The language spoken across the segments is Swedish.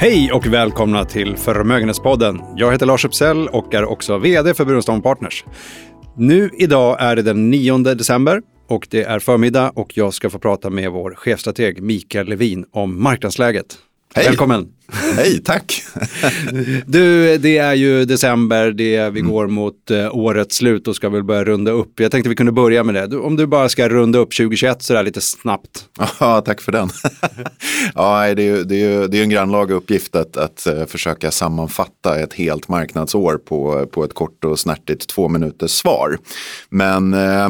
Hej och välkomna till Förmögenhetspodden. Jag heter Lars Uppsell och är också vd för Burenstam Partners. Nu idag är det den 9 december och det är förmiddag och jag ska få prata med vår chefstrateg Mikael Levin om marknadsläget. Hej. Välkommen! Hej, tack! du, det är ju december, det är, vi Mm. går mot eh, årets slut och ska väl börja runda upp. Jag tänkte vi kunde börja med det. Du, om du bara ska runda upp 2021 sådär lite snabbt. Ja, tack för den. ja, det är ju det är, ju- det är en grannlaga uppgift att, att eh, försöka sammanfatta ett helt marknadsår på, på ett kort och snärtigt två minuters svar. Men eh,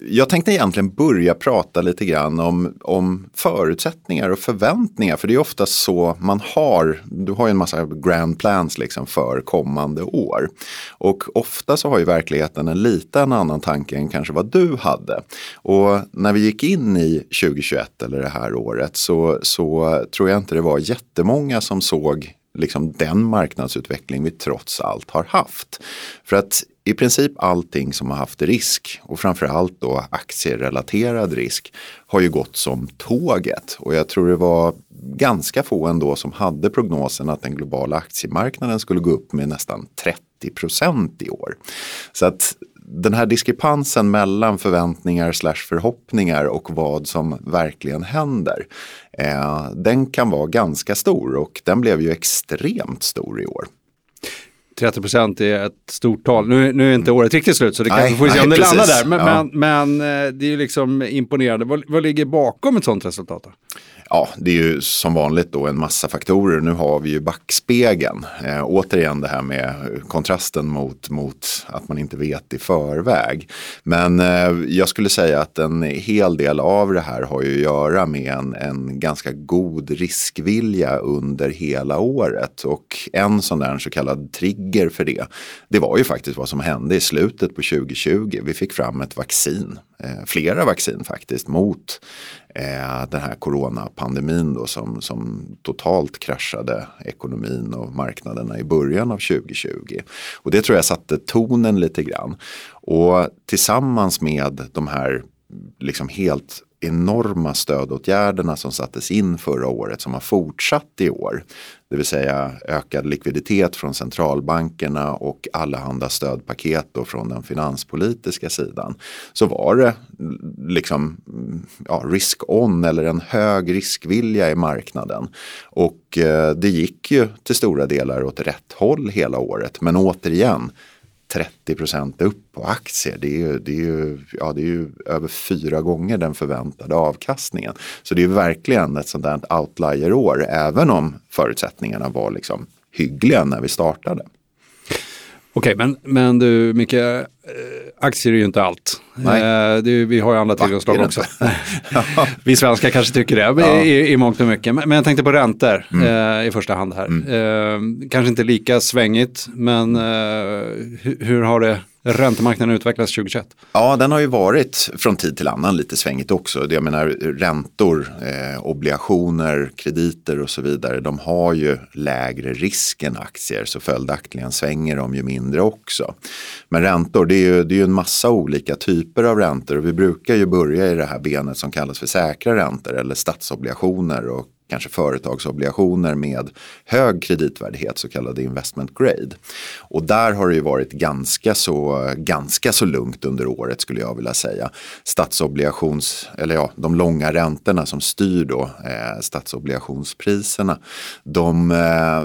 jag tänkte egentligen börja prata lite grann om, om förutsättningar och förväntningar. För det är ofta så man har, du har ju en massa grand plans liksom för kommande år. Och ofta så har ju verkligheten en lite annan tanke än kanske vad du hade. Och när vi gick in i 2021 eller det här året så, så tror jag inte det var jättemånga som såg liksom den marknadsutveckling vi trots allt har haft. För att i princip allting som har haft risk och framförallt då aktierelaterad risk har ju gått som tåget. Och jag tror det var ganska få ändå som hade prognosen att den globala aktiemarknaden skulle gå upp med nästan 30 procent i år. Så att den här diskrepansen mellan förväntningar slash förhoppningar och vad som verkligen händer. Eh, den kan vara ganska stor och den blev ju extremt stor i år. 30 procent är ett stort tal. Nu, nu är inte året riktigt slut så det kanske får vi se om det landar där. Men, Ja. men, men eh, det är ju liksom imponerande. Vad, vad ligger bakom ett sånt resultat? Då? Ja, det är ju som vanligt då en massa faktorer. Nu har vi ju backspegeln. Eh, återigen det här med kontrasten mot, mot att man inte vet i förväg. Men eh, jag skulle säga att en hel del av det här har ju att göra med en, en ganska god riskvilja under hela året. Och en sån där så kallad trigger för det, det var ju faktiskt vad som hände i slutet på 2020. Vi fick fram ett vaccin, eh, flera vaccin faktiskt, mot eh, den här coronapandemin då som, som totalt kraschade ekonomin och marknaderna i början av 2020. Och det tror jag satte tonen lite grann. Och tillsammans med de här liksom helt enorma stödåtgärderna som sattes in förra året som har fortsatt i år. Det vill säga ökad likviditet från centralbankerna och allehanda stödpaket då från den finanspolitiska sidan. Så var det liksom ja, risk on eller en hög riskvilja i marknaden. Och eh, det gick ju till stora delar åt rätt håll hela året. Men återigen 30 procent upp på aktier. Det är, ju, det, är ju, ja, det är ju över fyra gånger den förväntade avkastningen. Så det är verkligen ett sånt där outlier-år även om förutsättningarna var liksom hyggliga när vi startade. Okej, men, men du Micke, eh, aktier är ju inte allt. Nej. Eh, det, vi har ju andra tillgångsslag också. vi svenskar kanske tycker det Ja. Mm. i, i mångt och mycket. Men, men jag tänkte på räntor eh, i första hand här. Eh, kanske inte lika svängigt, men eh, hur, hur har det räntemarknaden utvecklas 2021? Ja, den har ju varit från tid till annan lite svängigt också. Jag menar räntor, eh, obligationer, krediter och så vidare. De har ju lägre risk än aktier så följaktligen svänger de ju mindre också. Men räntor, det är ju, det är ju en massa olika typer av räntor och vi brukar ju börja i det här benet som kallas för säkra räntor eller statsobligationer och kanske företagsobligationer med hög kreditvärdighet, så kallade investment grade. Och där har det ju varit ganska så, ganska så lugnt under året skulle jag vilja säga. Statsobligations, eller ja, de långa räntorna som styr då eh, statsobligationspriserna, de, eh,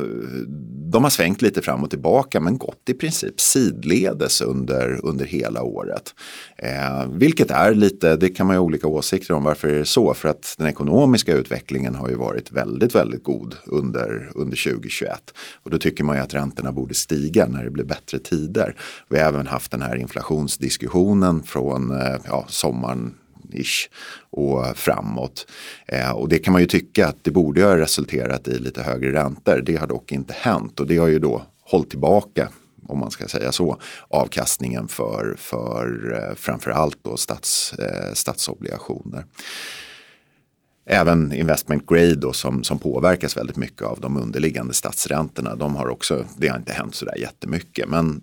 de har svängt lite fram och tillbaka men gått i princip sidledes under, under hela året. Eh, vilket är lite, det kan man ju ha olika åsikter om varför är det så, för att den ekonomiska utvecklingen har ju varit varit väldigt, väldigt god under, under 2021. Och då tycker man ju att räntorna borde stiga när det blir bättre tider. Vi har även haft den här inflationsdiskussionen från eh, ja, sommaren ish och framåt. Eh, och det kan man ju tycka att det borde ha resulterat i lite högre räntor. Det har dock inte hänt och det har ju då hållit tillbaka om man ska säga så, avkastningen för, för eh, framförallt då stats, eh, statsobligationer. Även investment grade då, som, som påverkas väldigt mycket av de underliggande statsräntorna. De har också, det har inte hänt sådär jättemycket. Men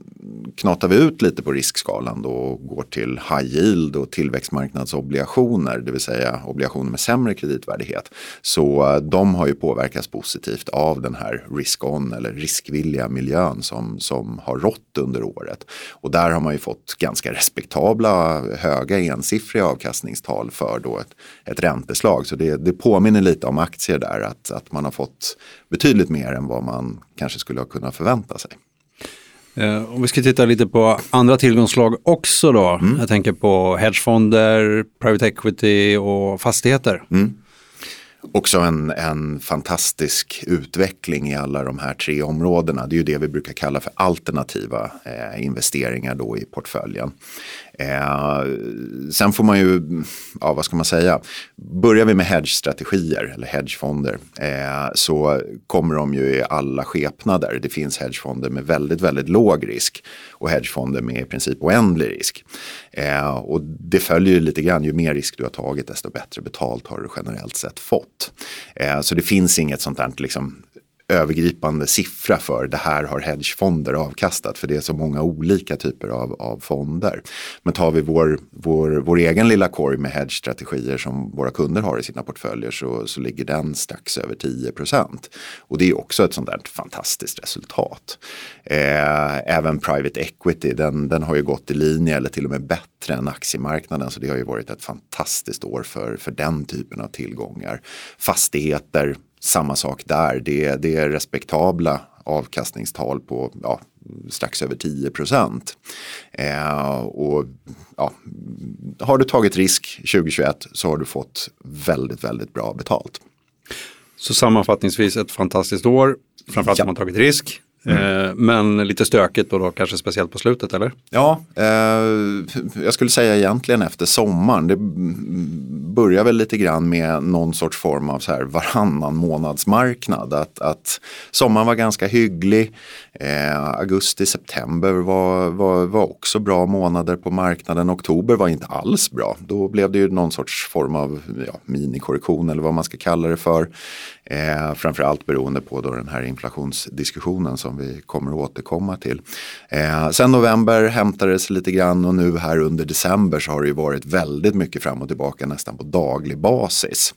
knatar vi ut lite på riskskalan då och går till high yield och tillväxtmarknadsobligationer, det vill säga obligationer med sämre kreditvärdighet. Så eh, de har ju påverkats positivt av den här risk-on eller riskvilliga miljön som, som har rått under året. Och där har man ju fått ganska respektabla, höga ensiffriga avkastningstal för då ett, ett ränteslag. Så det, det påminner lite om aktier där, att, att man har fått betydligt mer än vad man kanske skulle ha kunnat förvänta sig. Eh, om vi ska titta lite på andra tillgångsslag också då. Mm. Jag tänker på hedgefonder, private equity och fastigheter. Mm också en, en fantastisk utveckling i alla de här tre områdena. Det är ju det vi brukar kalla för alternativa eh, investeringar då i portföljen. Eh, sen får man ju, ja vad ska man säga, börjar vi med hedgestrategier eller hedgefonder eh, så kommer de ju i alla skepnader. Det finns hedgefonder med väldigt, väldigt låg risk och hedgefonder med i princip oändlig risk. Eh, och det följer ju lite grann, ju mer risk du har tagit desto bättre betalt har du generellt sett fått. Eh, så det finns inget sånt där liksom övergripande siffra för det här har hedgefonder avkastat för det är så många olika typer av, av fonder. Men tar vi vår, vår, vår egen lilla korg med hedge-strategier som våra kunder har i sina portföljer så, så ligger den strax över 10 Och det är också ett sånt där fantastiskt resultat. Eh, även private equity, den, den har ju gått i linje eller till och med bättre än aktiemarknaden så det har ju varit ett fantastiskt år för, för den typen av tillgångar. Fastigheter samma sak där. Det, det är respektabla avkastningstal på ja, strax över 10 procent. Eh, och ja, har du tagit risk 2021 så har du fått väldigt, väldigt bra betalt. Så sammanfattningsvis ett fantastiskt år, framförallt ja. om man tagit risk. Mm. Eh, men lite stökigt och då kanske speciellt på slutet eller? Ja, eh, jag skulle säga egentligen efter sommaren. Det börjar väl lite grann med någon sorts form av så här varannan månadsmarknad. Att, att sommaren var ganska hygglig. Eh, augusti, september var, var, var också bra månader på marknaden. Oktober var inte alls bra. Då blev det ju någon sorts form av ja, minikorrektion eller vad man ska kalla det för. Eh, framförallt beroende på då den här inflationsdiskussionen som vi kommer att återkomma till. Eh, sen november hämtades lite grann och nu här under december så har det ju varit väldigt mycket fram och tillbaka nästan på daglig basis.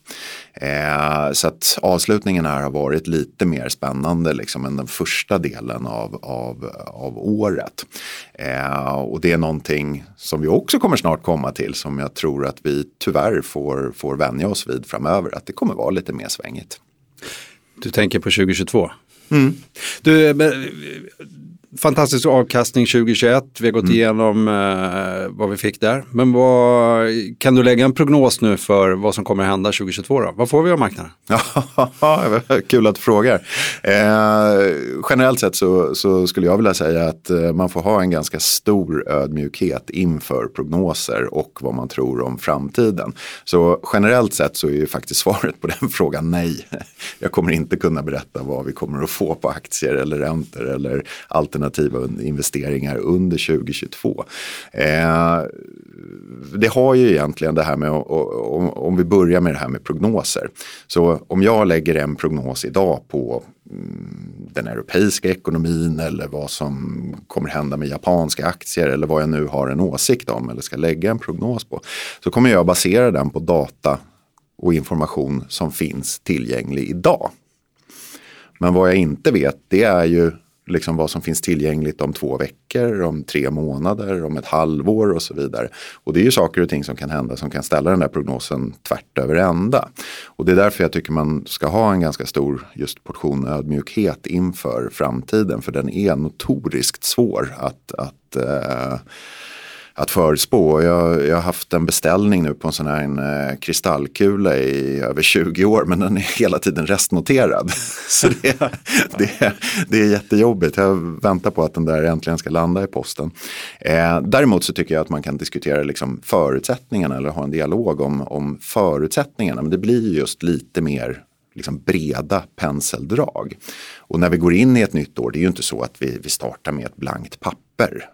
Eh, så att avslutningen här har varit lite mer spännande liksom än den första delen av, av, av året. Eh, och det är någonting som vi också kommer snart komma till som jag tror att vi tyvärr får, får vänja oss vid framöver. Att det kommer vara lite mer svängigt. Du tänker på 2022? Mm. Du, fantastisk avkastning 2021. Vi har gått mm. igenom eh, vad vi fick där. Men vad, kan du lägga en prognos nu för vad som kommer att hända 2022? Då? Vad får vi av marknaden? Kul att du frågar. Eh, generellt sett så, så, skulle jag vilja säga att eh, man får ha en ganska stor ödmjukhet inför prognoser och vad man tror om framtiden. Så generellt sett så är ju faktiskt svaret på den frågan nej. Jag kommer inte kunna berätta vad vi kommer att få på aktier eller räntor eller alternativ alternativa investeringar under 2022. Eh, det har ju egentligen det här med, om, om vi börjar med det här med prognoser. Så om jag lägger en prognos idag på mm, den europeiska ekonomin eller vad som kommer hända med japanska aktier eller vad jag nu har en åsikt om eller ska lägga en prognos på. Så kommer jag basera den på data och information som finns tillgänglig idag. Men vad jag inte vet det är ju liksom vad som finns tillgängligt om två veckor, om tre månader, om ett halvår och så vidare. Och det är ju saker och ting som kan hända som kan ställa den där prognosen tvärt över ända. Och det är därför jag tycker man ska ha en ganska stor just portion ödmjukhet inför framtiden. För den är notoriskt svår att, att uh, att förspå. Jag, jag har haft en beställning nu på en sån här en, eh, kristallkula i över 20 år men den är hela tiden restnoterad. så det, det, det är jättejobbigt. Jag väntar på att den där äntligen ska landa i posten. Eh, däremot så tycker jag att man kan diskutera liksom förutsättningarna eller ha en dialog om, om förutsättningarna. Men det blir just lite mer liksom breda penseldrag. Och när vi går in i ett nytt år, det är ju inte så att vi, vi startar med ett blankt papper.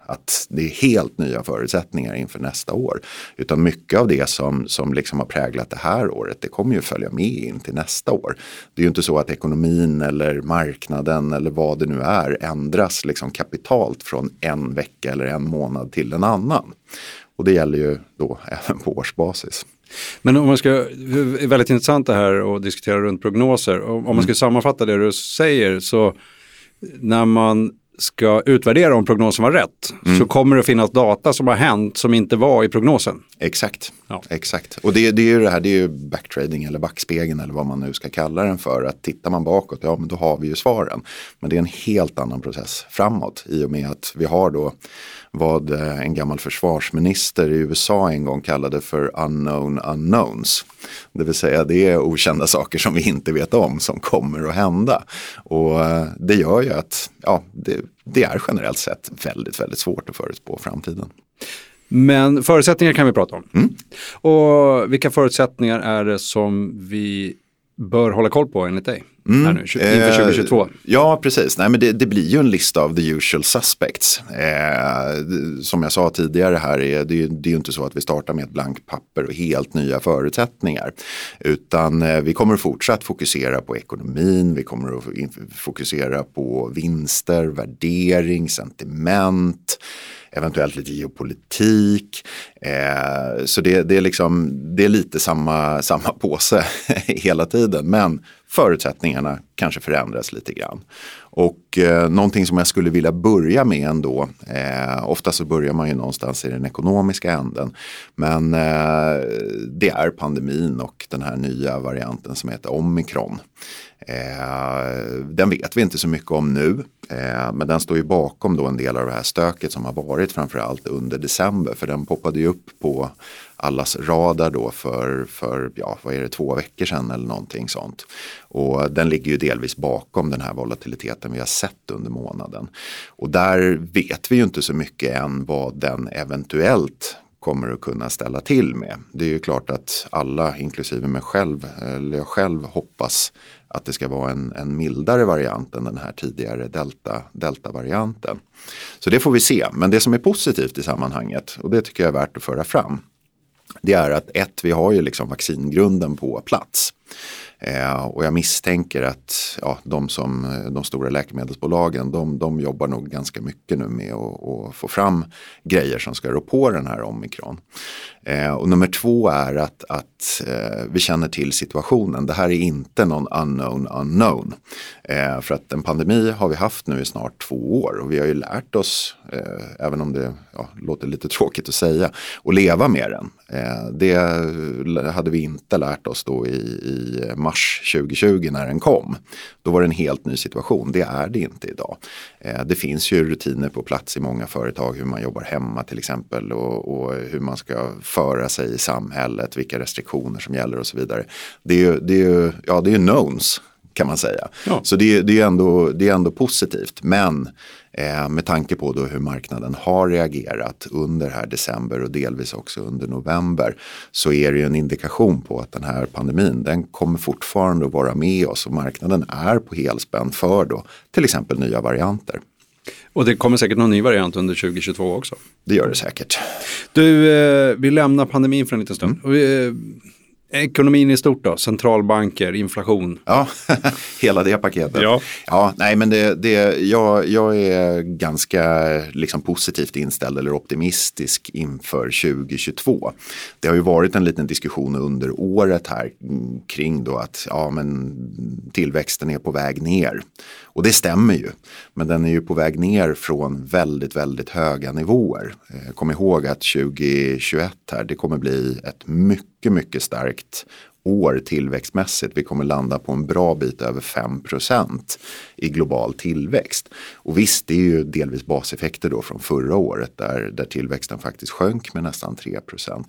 Att det är helt nya förutsättningar inför nästa år. Utan mycket av det som, som liksom har präglat det här året, det kommer ju följa med in till nästa år. Det är ju inte så att ekonomin eller marknaden eller vad det nu är ändras liksom kapitalt från en vecka eller en månad till en annan. Och det gäller ju då även på årsbasis. Men om man ska, det är väldigt intressant det här att diskutera runt prognoser. Om man ska sammanfatta det du säger så när man ska utvärdera om prognosen var rätt mm. så kommer det att finnas data som har hänt som inte var i prognosen. Exakt, ja. exakt. och det, det är ju det här, det är ju backtrading eller backspegeln eller vad man nu ska kalla den för. Att tittar man bakåt, ja men då har vi ju svaren. Men det är en helt annan process framåt i och med att vi har då vad eh, en gammal försvarsminister i USA en gång kallade för unknown unknowns. Det vill säga det är okända saker som vi inte vet om som kommer att hända. Och eh, det gör ju att ja, det, det är generellt sett väldigt, väldigt svårt att förutspå framtiden. Men förutsättningar kan vi prata om. Mm. Och vilka förutsättningar är det som vi bör hålla koll på enligt dig? Mm. Här nu, inför 2022. Eh, ja, precis. Nej, men det, det, blir ju en lista av the usual suspects. Eh, som jag sa tidigare här, är det, det är ju inte så att vi startar med ett blankt papper och helt nya förutsättningar. Utan eh, vi kommer att fortsatt fokusera på ekonomin, vi kommer att fokusera på vinster, värdering, sentiment eventuellt lite geopolitik. Eh, så det, det, är liksom, det är lite samma, samma påse hela tiden. Men förutsättningarna kanske förändras lite grann. Och eh, någonting som jag skulle vilja börja med ändå, eh, ofta så börjar man ju någonstans i den ekonomiska änden, men eh, det är pandemin och den här nya varianten som heter omikron. Eh, den vet vi inte så mycket om nu, eh, men den står ju bakom då en del av det här stöket som har varit framförallt under december, för den poppade ju upp på allas radar då för, för ja, vad är det, två veckor sedan eller någonting sånt. Och den ligger ju delvis bakom den här volatiliteten vi har sett under månaden. Och där vet vi ju inte så mycket än vad den eventuellt kommer att kunna ställa till med. Det är ju klart att alla, inklusive mig själv, eller jag själv hoppas att det ska vara en, en mildare variant än den här tidigare delta, delta-varianten. Så det får vi se, men det som är positivt i sammanhanget, och det tycker jag är värt att föra fram, det är att ett, vi har ju liksom vaccingrunden på plats. Eh, och jag misstänker att ja, de, som, de stora läkemedelsbolagen de, de jobbar nog ganska mycket nu med att få fram grejer som ska rå på den här omikron. Eh, och nummer två är att, att eh, vi känner till situationen. Det här är inte någon unknown unknown. Eh, för att en pandemi har vi haft nu i snart två år och vi har ju lärt oss, eh, även om det ja, låter lite tråkigt att säga, att leva med den. Eh, det hade vi inte lärt oss då i, i mars 2020 när den kom. Då var det en helt ny situation, det är det inte idag. Eh, det finns ju rutiner på plats i många företag hur man jobbar hemma till exempel och, och hur man ska föra sig i samhället, vilka restriktioner som gäller och så vidare. Det är ju, det är ju, ja, det är knowns kan man säga. Ja. Så det, det, är ändå, det är ändå positivt. Men eh, med tanke på då hur marknaden har reagerat under här december och delvis också under november så är det ju en indikation på att den här pandemin den kommer fortfarande att vara med oss och marknaden är på helspänn för då till exempel nya varianter. Och det kommer säkert någon ny variant under 2022 också. Det gör det säkert. Du, eh, vi lämnar pandemin för en liten stund. Mm. Vi, eh, Ekonomin i stort då, centralbanker, inflation. Ja, hela det paketet. Ja, ja nej men det, det, jag, jag är ganska liksom positivt inställd eller optimistisk inför 2022. Det har ju varit en liten diskussion under året här kring då att ja, men tillväxten är på väg ner. Och det stämmer ju. Men den är ju på väg ner från väldigt, väldigt höga nivåer. Eh, kom ihåg att 2021 här, det kommer bli ett mycket, mycket starkt år tillväxtmässigt. Vi kommer landa på en bra bit över 5% i global tillväxt. Och visst, det är ju delvis baseffekter då från förra året där, där tillväxten faktiskt sjönk med nästan 3%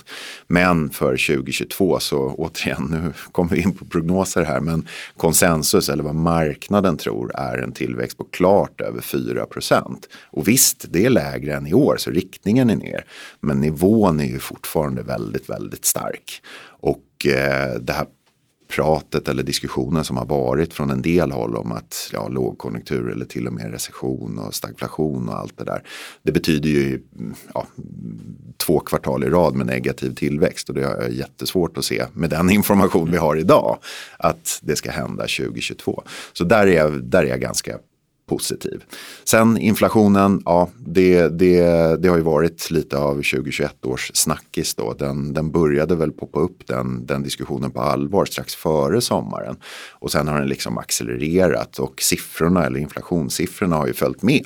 Men för 2022 så återigen, nu kommer vi in på prognoser här, men konsensus eller vad marknaden tror är en tillväxt på klart över 4% Och visst, det är lägre än i år så riktningen är ner. Men nivån är ju fortfarande väldigt, väldigt stark. Och Eh, det här pratet eller diskussionen som har varit från en del håll om att ja, lågkonjunktur eller till och med recession och stagflation och allt det där. Det betyder ju ja, två kvartal i rad med negativ tillväxt och det är jättesvårt att se med den information vi har idag att det ska hända 2022. Så där är jag, där är jag ganska positiv. Sen inflationen, ja det, det, det har ju varit lite av 2021 års snackis då. Den, den började väl poppa upp den, den diskussionen på allvar strax före sommaren. Och sen har den liksom accelererat och siffrorna eller inflationssiffrorna har ju följt med.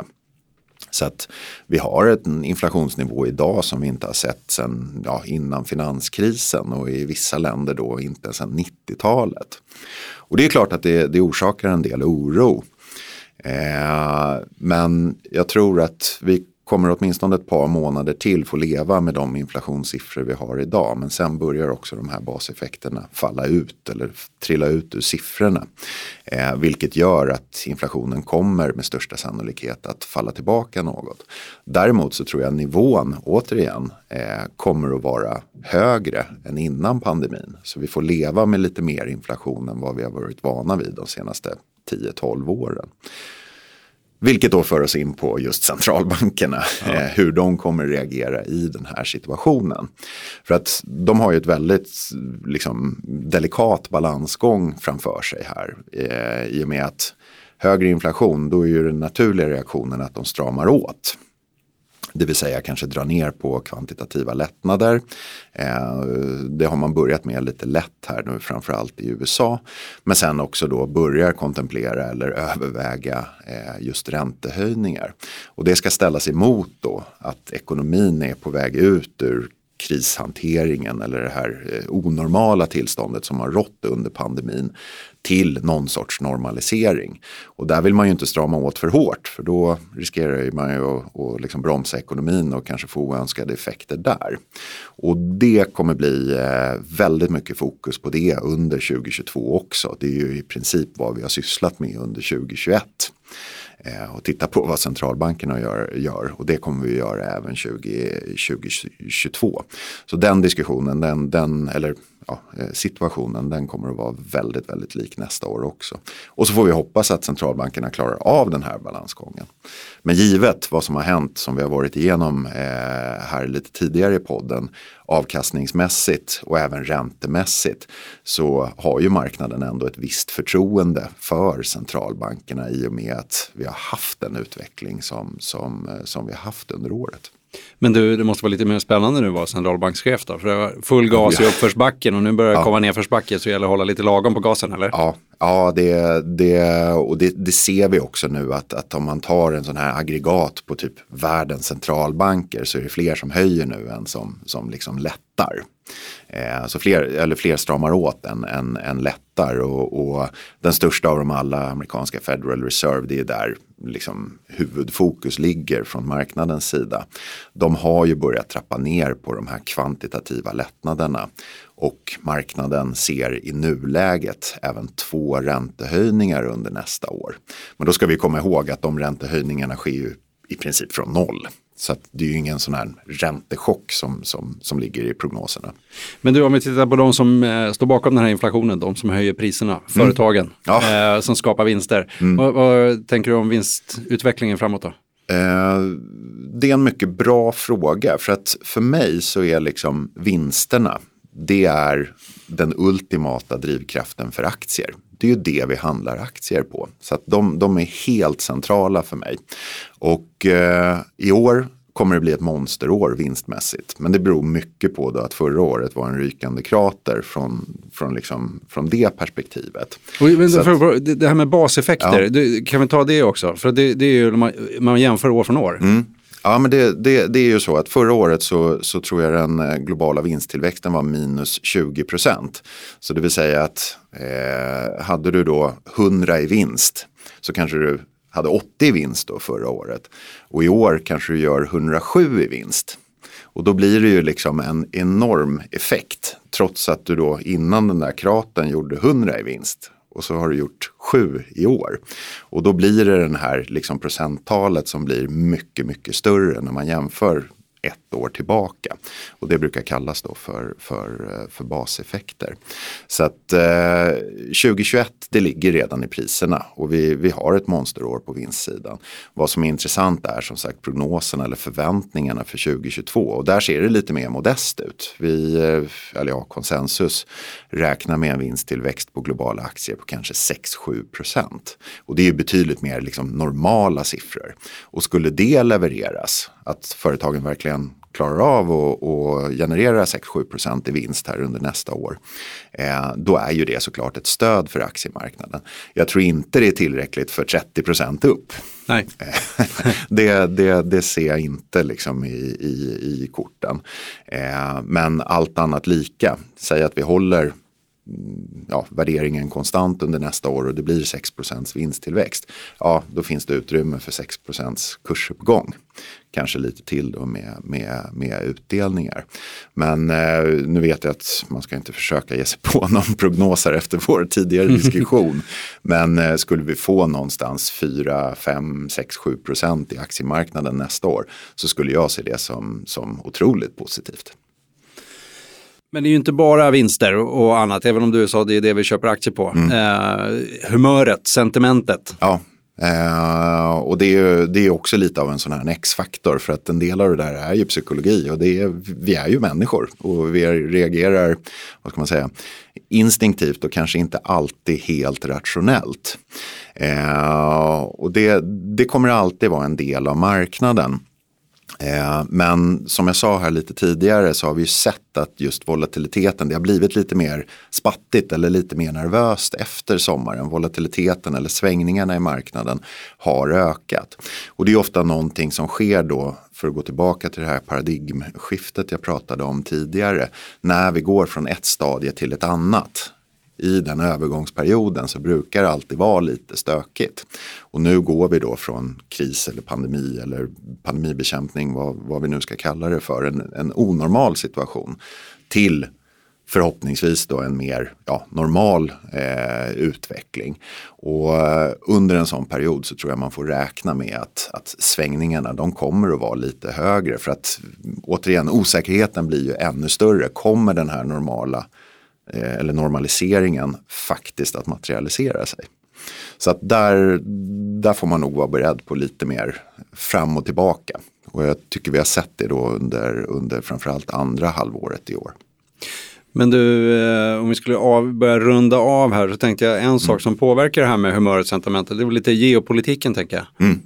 Så att vi har en inflationsnivå idag som vi inte har sett sedan ja, innan finanskrisen och i vissa länder då inte sedan 90-talet. Och det är klart att det, det orsakar en del oro. Eh, men jag tror att vi kommer åtminstone ett par månader till få leva med de inflationssiffror vi har idag. Men sen börjar också de här baseffekterna falla ut eller trilla ut ur siffrorna. Eh, vilket gör att inflationen kommer med största sannolikhet att falla tillbaka något. Däremot så tror jag nivån återigen eh, kommer att vara högre än innan pandemin. Så vi får leva med lite mer inflation än vad vi har varit vana vid de senaste 10-12 åren. Vilket då för oss in på just centralbankerna, ja. eh, hur de kommer reagera i den här situationen. För att de har ju ett väldigt liksom, delikat balansgång framför sig här. Eh, I och med att högre inflation, då är ju den naturliga reaktionen att de stramar åt. Det vill säga kanske dra ner på kvantitativa lättnader. Eh, det har man börjat med lite lätt här nu framförallt i USA. Men sen också då börjar kontemplera eller överväga eh, just räntehöjningar. Och det ska ställas emot då att ekonomin är på väg ut ur krishanteringen eller det här eh, onormala tillståndet som har rått under pandemin till någon sorts normalisering. Och där vill man ju inte strama åt för hårt för då riskerar man ju att, att liksom bromsa ekonomin och kanske få oönskade effekter där. Och det kommer bli eh, väldigt mycket fokus på det under 2022 också. Det är ju i princip vad vi har sysslat med under 2021 eh, och titta på vad centralbankerna gör, gör. och det kommer vi göra även 20, 2022. Så den diskussionen, den, den, eller ja, eh, situationen den kommer att vara väldigt, väldigt lik nästa år också. Och så får vi hoppas att centralbankerna klarar av den här balansgången. Men givet vad som har hänt som vi har varit igenom eh, här lite tidigare i podden avkastningsmässigt och även räntemässigt så har ju marknaden ändå ett visst förtroende för centralbankerna i och med att vi har haft en utveckling som, som, eh, som vi har haft under året. Men du, det måste vara lite mer spännande nu att vara centralbankschef då? För det var full gas i uppförsbacken och nu börjar det ja. komma nedförsbacke så det gäller att hålla lite lagom på gasen eller? Ja, ja det, det, och det, det, ser vi också nu att, att om man tar en sån här aggregat på typ världens centralbanker så är det fler som höjer nu än som, som liksom lättar. Eh, så fler, eller fler stramar åt än, än, än lättar och, och, den största av dem alla, amerikanska Federal Reserve, det är där liksom huvudfokus ligger från marknadens sida. De har ju börjat trappa ner på de här kvantitativa lättnaderna och marknaden ser i nuläget även två räntehöjningar under nästa år. Men då ska vi komma ihåg att de räntehöjningarna sker ju i princip från noll. Så det är ju ingen sån här räntechock som, som, som ligger i prognoserna. Men du, om vi tittar på de som eh, står bakom den här inflationen, de som höjer priserna, mm. företagen ja. eh, som skapar vinster. Mm. Vad, vad, tänker du om vinstutvecklingen framåt då? Eh, det är en mycket bra fråga för att för mig så är liksom vinsterna, det är den ultimata drivkraften för aktier. Det är ju det vi handlar aktier på. Så att de, de är helt centrala för mig. Och eh, i år kommer det bli ett monsterår vinstmässigt. Men det beror mycket på då att förra året var en rykande krater från, från, liksom, från det perspektivet. Och, men, för, att, det här med baseffekter, ja. kan vi ta det också? För det, det är ju man, man jämför år från år. Mm. Ja, men det, det, det, är ju så att förra året så, så tror jag den eh, globala vinsttillväxten var minus 20 procent. Så det vill säga att eh, hade du då 100 i vinst så kanske du hade 80 i vinst då förra året. Och i år kanske du gör 107 i vinst. Och då blir det ju liksom en enorm effekt. Trots att du då innan den där kraten gjorde 100 i vinst och så har du gjort sju i år. Och då blir det den här liksom procenttalet som blir mycket, mycket större när man jämför ett år tillbaka. Och det brukar kallas då för, för, eh, för baseffekter. Så att eh, 2021 det ligger redan i priserna och vi, vi har ett monsterår på vinstsidan. Vad som är intressant är som sagt prognoserna eller förväntningarna för 2022 och där ser det lite mer modest ut. Vi, eh, eller ja, konsensus räknar med en vinsttillväxt på globala aktier på kanske 6-7 procent. Och det är ju betydligt mer liksom normala siffror. Och skulle det levereras, att företagen verkligen klarar av att generera 6-7 i vinst här under nästa år. Eh, då är ju det såklart ett stöd för aktiemarknaden. Jag tror inte det är tillräckligt för 30% upp. Nej. det, det, det ser jag inte liksom i, i, i korten. Eh, men allt annat lika, säg att vi håller ja, värderingen konstant under nästa år och det blir 6 vinsttillväxt. Ja, då finns det utrymme för 6% kursuppgång. Kanske lite till då med, med, med utdelningar. Men eh, nu vet jag att man ska inte försöka ge sig på någon prognoser efter vår tidigare diskussion. Men eh, skulle vi få någonstans 4, 5, 6, 7 procent i aktiemarknaden nästa år så skulle jag se det som, som otroligt positivt. Men det är ju inte bara vinster och annat, även om du sa det är det vi köper aktier på. Mm. Eh, humöret, sentimentet. Ja, eh, och det är, det är också lite av en sån här X-faktor för att en del av det där är ju psykologi och det är, vi är ju människor och vi reagerar, vad ska man säga, instinktivt och kanske inte alltid helt rationellt. Eh, och det, det kommer alltid vara en del av marknaden. Eh, men som jag sa här lite tidigare så har vi ju sett att just volatiliteten, det har blivit lite mer spattigt eller lite mer nervöst efter sommaren. Volatiliteten eller svängningarna i marknaden har ökat. Och det är ofta någonting som sker då, för att gå tillbaka till det här paradigmskiftet jag pratade om tidigare, när vi går från ett stadie till ett annat i den övergångsperioden så brukar det alltid vara lite stökigt. Och nu går vi då från kris eller pandemi eller pandemibekämpning, vad, vad vi nu ska kalla det för, en, en onormal situation till förhoppningsvis då en mer ja, normal eh, utveckling. Och eh, under en sån period så tror jag man får räkna med att, att svängningarna de kommer att vara lite högre för att återigen osäkerheten blir ju ännu större. Kommer den här normala eller normaliseringen faktiskt att materialisera sig. Så att där, där får man nog vara beredd på lite mer fram och tillbaka. Och jag tycker vi har sett det då under, under framförallt andra halvåret i år. Men du, eh, om vi skulle av, börja runda av här så tänkte jag en mm. sak som påverkar det här med humöret, sentimentet, det är lite geopolitiken tänker jag. Mm.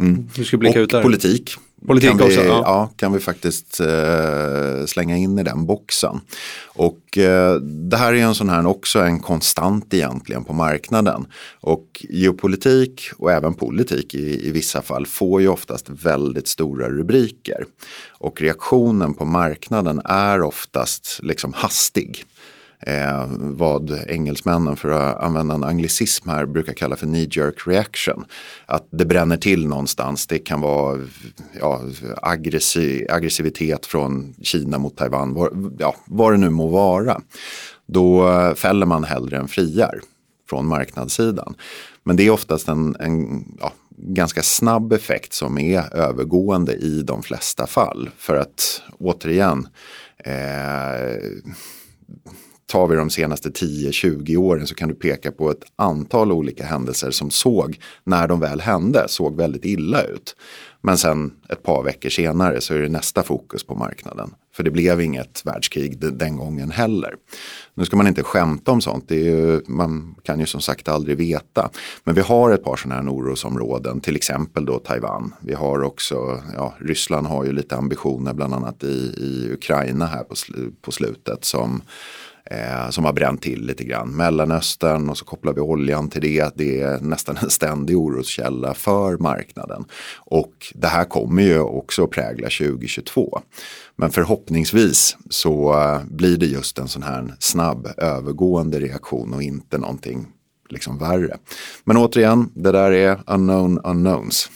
Mm. Du ska blicka och ut där. politik. Politik kan också? Vi, ja. ja. kan vi faktiskt eh, slänga in i den boxen. Och eh, det här är en sån här också en konstant egentligen på marknaden. Och geopolitik och även politik i, i vissa fall får ju oftast väldigt stora rubriker. Och reaktionen på marknaden är oftast liksom hastig eh, vad engelsmännen, för att använda en anglicism här, brukar kalla för knee jerk reaction. Att det bränner till någonstans. Det kan vara ja, aggressiv, aggressivitet från Kina mot Taiwan, var, ja, vad det nu må vara. Då eh, fäller man hellre än friar från marknadssidan. Men det är oftast en, en ja, ganska snabb effekt som är övergående i de flesta fall. För att återigen, eh, tar vi de senaste 10-20 åren så kan du peka på ett antal olika händelser som såg, när de väl hände, såg väldigt illa ut. Men sen ett par veckor senare så är det nästa fokus på marknaden. För det blev inget världskrig den gången heller. Nu ska man inte skämta om sånt, ju, man kan ju som sagt aldrig veta. Men vi har ett par sådana här orosområden, till exempel då Taiwan. Vi har också, ja, Ryssland har ju lite ambitioner bland annat i, i Ukraina här på, sl på slutet som eh, som har bränt till lite grann. Mellanöstern och så kopplar vi oljan till det. Det är nästan en ständig oroskälla för marknaden. Och det här kommer ju också att prägla 2022. Men förhoppningsvis så eh, blir det just en sån här snabb övergående reaktion och inte någonting liksom värre. Men återigen, det där är unknown unknowns.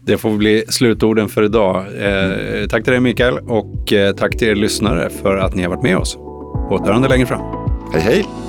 Det får bli slutorden för idag. Eh, tack till dig Mikael och eh, tack till er lyssnare för att ni har varit med oss. På återhörande längre fram. Hej hej!